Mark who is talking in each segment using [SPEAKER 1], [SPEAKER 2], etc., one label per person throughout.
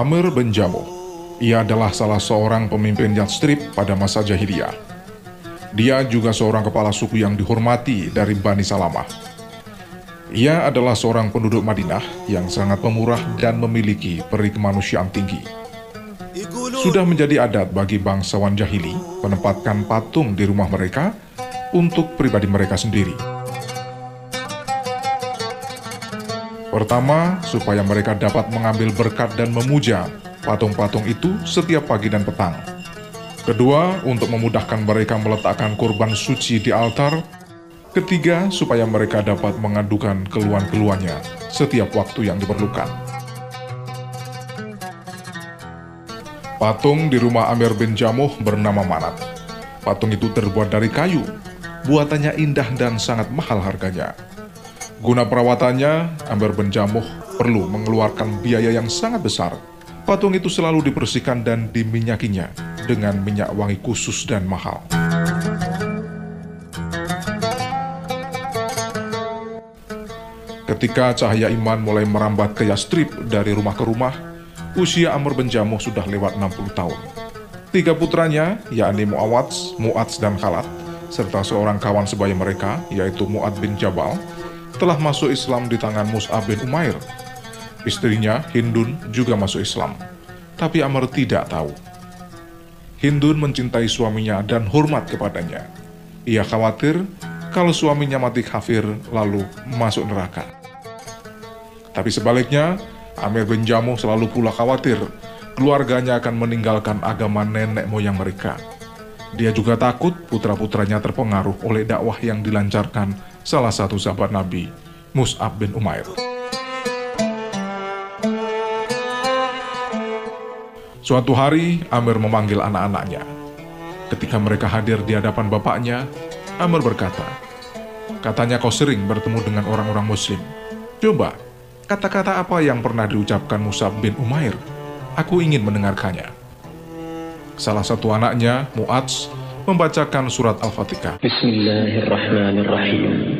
[SPEAKER 1] Amr bin Jamuh. Ia adalah salah seorang pemimpin Yathrib pada masa jahiliyah. Dia juga seorang kepala suku yang dihormati dari Bani Salamah. Ia adalah seorang penduduk Madinah yang sangat pemurah dan memiliki peri kemanusiaan tinggi. Sudah menjadi adat bagi bangsawan jahili menempatkan patung di rumah mereka untuk pribadi mereka sendiri. Pertama, supaya mereka dapat mengambil berkat dan memuja patung-patung itu setiap pagi dan petang. Kedua, untuk memudahkan mereka meletakkan kurban suci di altar. Ketiga, supaya mereka dapat mengadukan keluhan-keluhannya setiap waktu yang diperlukan. Patung di rumah Amir bin Jamuh bernama Manat. Patung itu terbuat dari kayu. Buatannya indah dan sangat mahal harganya. Guna perawatannya, Amir bin Jamuh perlu mengeluarkan biaya yang sangat besar. Patung itu selalu dibersihkan dan diminyakinya dengan minyak wangi khusus dan mahal. Ketika cahaya iman mulai merambat ke Yastrib dari rumah ke rumah, usia Amr bin sudah lewat 60 tahun. Tiga putranya, yakni Muawats, Mu'ats, dan Khalat, serta seorang kawan sebaya mereka, yaitu Mu'ad bin Jabal, telah masuk Islam di tangan Mus'ab bin Umair. Istrinya, Hindun, juga masuk Islam. Tapi Amr tidak tahu. Hindun mencintai suaminya dan hormat kepadanya. Ia khawatir kalau suaminya mati kafir lalu masuk neraka. Tapi sebaliknya, Amir bin Jamuh selalu pula khawatir keluarganya akan meninggalkan agama nenek moyang mereka. Dia juga takut putra-putranya terpengaruh oleh dakwah yang dilancarkan salah satu sahabat Nabi, Mus'ab bin Umair. Suatu hari, Amir memanggil anak-anaknya. Ketika mereka hadir di hadapan bapaknya, Amir berkata, Katanya kau sering bertemu dengan orang-orang muslim. Coba, kata-kata apa yang pernah diucapkan Mus'ab bin Umair? Aku ingin mendengarkannya. Salah satu anaknya, Mu'adz, membacakan surat Al-Fatihah.
[SPEAKER 2] Bismillahirrahmanirrahim.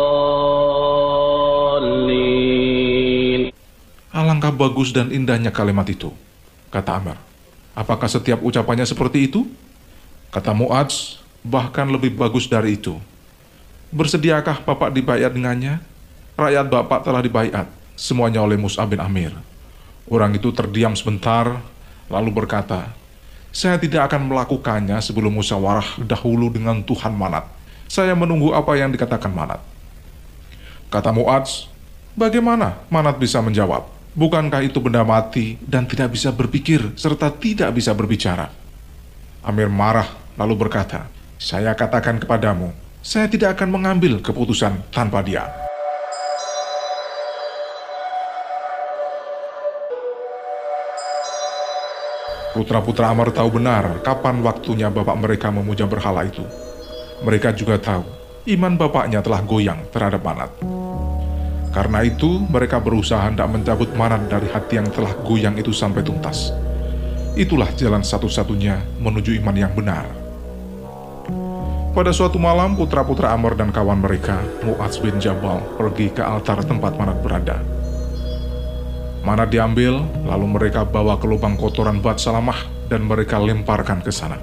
[SPEAKER 1] Alangkah bagus dan indahnya kalimat itu, kata Amr. Apakah setiap ucapannya seperti itu? Kata Mu'adz, bahkan lebih bagus dari itu. Bersediakah Bapak dibayar dengannya? Rakyat Bapak telah dibayar, semuanya oleh Mus'ab bin Amir. Orang itu terdiam sebentar, lalu berkata, saya tidak akan melakukannya sebelum musyawarah dahulu dengan Tuhan Manat. Saya menunggu apa yang dikatakan Manat. Kata Mu'adz, bagaimana Manat bisa menjawab? Bukankah itu benda mati dan tidak bisa berpikir serta tidak bisa berbicara? Amir marah lalu berkata, saya katakan kepadamu, saya tidak akan mengambil keputusan tanpa dia. Putra-putra Amr tahu benar kapan waktunya bapak mereka memuja berhala itu. Mereka juga tahu iman bapaknya telah goyang terhadap Manat. Karena itu, mereka berusaha hendak mencabut Manat dari hati yang telah goyang itu sampai tuntas. Itulah jalan satu-satunya menuju iman yang benar. Pada suatu malam, putra-putra Amr dan kawan mereka, Mu'adz bin Jabal, pergi ke altar tempat Manat berada. Manat diambil, lalu mereka bawa ke lubang kotoran Bat Salamah dan mereka lemparkan ke sana.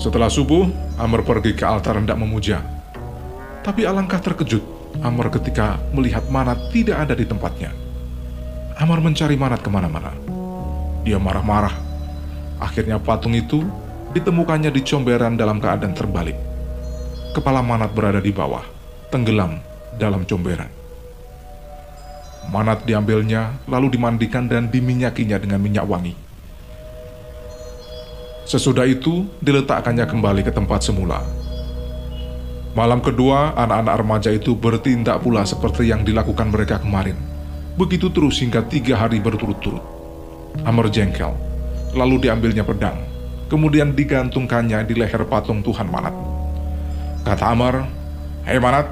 [SPEAKER 1] Setelah subuh, Amr pergi ke altar hendak memuja. Tapi alangkah terkejut Amr ketika melihat Manat tidak ada di tempatnya. Amr mencari Manat ke mana-mana. Dia marah-marah. Akhirnya patung itu ditemukannya di comberan dalam keadaan terbalik. Kepala Manat berada di bawah, tenggelam dalam comberan. Manat diambilnya, lalu dimandikan dan diminyakinya dengan minyak wangi. Sesudah itu, diletakkannya kembali ke tempat semula. Malam kedua, anak-anak remaja itu bertindak pula seperti yang dilakukan mereka kemarin. Begitu terus hingga tiga hari berturut-turut. Amr jengkel, lalu diambilnya pedang, kemudian digantungkannya di leher patung Tuhan Manat. Kata Amr, Hei Manat,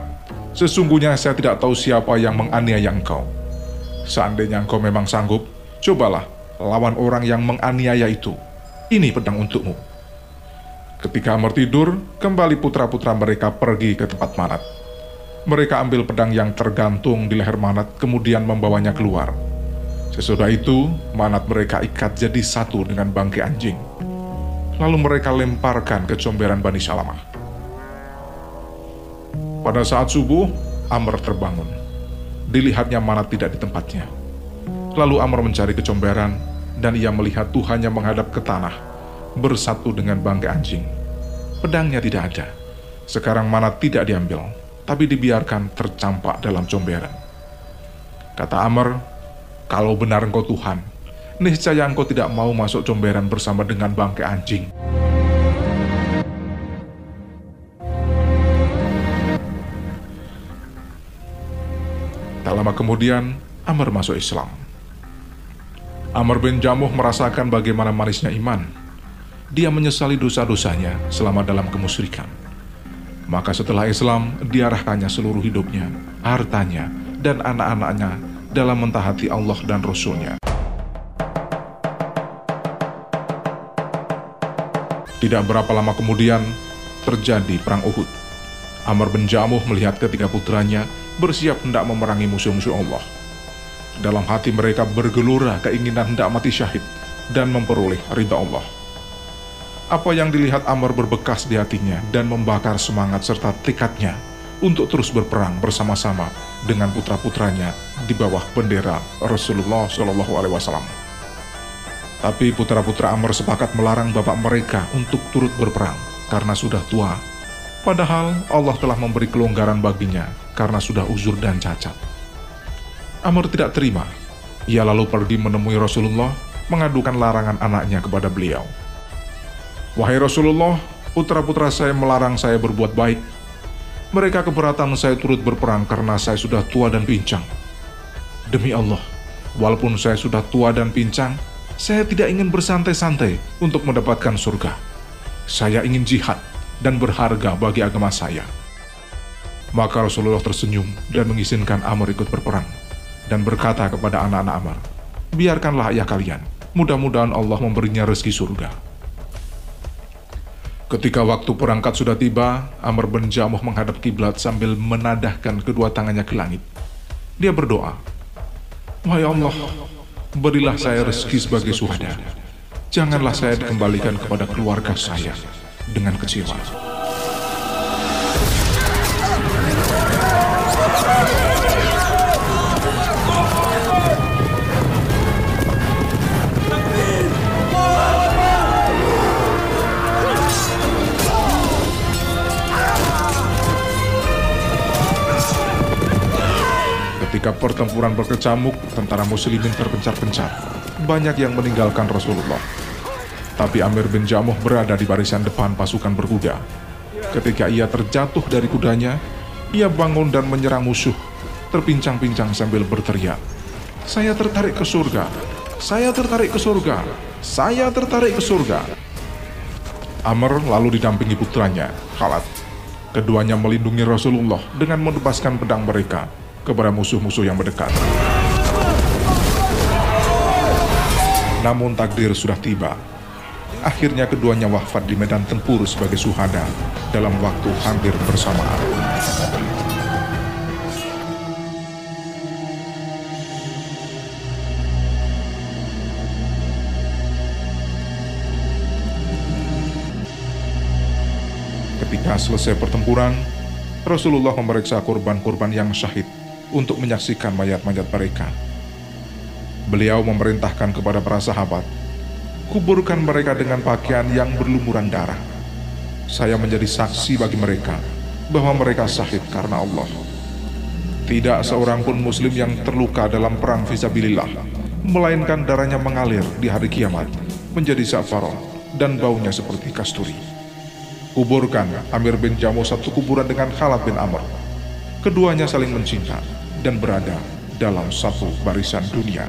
[SPEAKER 1] sesungguhnya saya tidak tahu siapa yang menganiaya engkau. Seandainya engkau memang sanggup, cobalah lawan orang yang menganiaya itu. Ini pedang untukmu. Ketika Amr tidur, kembali putra-putra mereka pergi ke tempat Manat. Mereka ambil pedang yang tergantung di leher Manat, kemudian membawanya keluar. Sesudah itu, Manat mereka ikat jadi satu dengan bangkai anjing. Lalu mereka lemparkan ke comberan Bani Salamah. Pada saat subuh, Amr terbangun. Dilihatnya Manat tidak di tempatnya. Lalu Amr mencari kecomberan, dan ia melihat Tuhannya menghadap ke tanah, bersatu dengan bangkai anjing. Pedangnya tidak ada. Sekarang Manat tidak diambil, tapi dibiarkan tercampak dalam comberan. Kata Amr, kalau benar engkau Tuhan, niscaya engkau tidak mau masuk comberan bersama dengan bangkai anjing. Tak lama kemudian, Amr masuk Islam. Amr bin Jamuh merasakan bagaimana manisnya iman. Dia menyesali dosa-dosanya selama dalam kemusyrikan. Maka setelah Islam, diarahkannya seluruh hidupnya, hartanya, dan anak-anaknya dalam mentaati Allah dan Rasul-Nya. Tidak berapa lama kemudian, terjadi Perang Uhud. Amr bin Jamuh melihat ketiga putranya bersiap hendak memerangi musuh-musuh Allah. Dalam hati mereka bergelora keinginan hendak mati syahid dan memperoleh ridha Allah. Apa yang dilihat Amr berbekas di hatinya dan membakar semangat serta tekadnya untuk terus berperang bersama-sama dengan putra-putranya di bawah bendera Rasulullah Shallallahu Alaihi Wasallam. Tapi putra-putra Amr sepakat melarang bapak mereka untuk turut berperang karena sudah tua. Padahal Allah telah memberi kelonggaran baginya karena sudah uzur dan cacat. Amr tidak terima. Ia lalu pergi menemui Rasulullah mengadukan larangan anaknya kepada beliau. Wahai Rasulullah, putra-putra saya melarang saya berbuat baik mereka keberatan saya turut berperang karena saya sudah tua dan pincang. Demi Allah, walaupun saya sudah tua dan pincang, saya tidak ingin bersantai-santai untuk mendapatkan surga. Saya ingin jihad dan berharga bagi agama saya. Maka Rasulullah tersenyum dan mengizinkan Amr ikut berperang dan berkata kepada anak-anak Amr, Biarkanlah ayah kalian, mudah-mudahan Allah memberinya rezeki surga. Ketika waktu perangkat sudah tiba, Amr bin Jamuh menghadap kiblat sambil menadahkan kedua tangannya ke langit. Dia berdoa, Wahai Allah, berilah saya rezeki sebagai suhada. Janganlah saya dikembalikan kepada keluarga saya dengan kecewa. Pertempuran berkecamuk, tentara muslimin terpencar-pencar. Banyak yang meninggalkan Rasulullah. Tapi Amir bin Jamuh berada di barisan depan pasukan berkuda. Ketika ia terjatuh dari kudanya, ia bangun dan menyerang musuh, terpincang-pincang sambil berteriak, "Saya tertarik ke surga! Saya tertarik ke surga! Saya tertarik ke surga!" Amr lalu didampingi putranya, Khalad. Keduanya melindungi Rasulullah dengan menebaskan pedang mereka kepada musuh-musuh yang mendekat. Namun takdir sudah tiba. Akhirnya keduanya wafat di medan tempur sebagai suhada dalam waktu hampir bersamaan. Ketika selesai pertempuran, Rasulullah memeriksa korban-korban yang syahid untuk menyaksikan mayat-mayat mereka. Beliau memerintahkan kepada para sahabat, kuburkan mereka dengan pakaian yang berlumuran darah. Saya menjadi saksi bagi mereka bahwa mereka syahid karena Allah. Tidak seorang pun muslim yang terluka dalam perang visabilillah, melainkan darahnya mengalir di hari kiamat menjadi safaron dan baunya seperti kasturi. Kuburkan Amir bin Jamu satu kuburan dengan Khalid bin Amr. Keduanya saling mencinta dan berada dalam satu barisan dunia.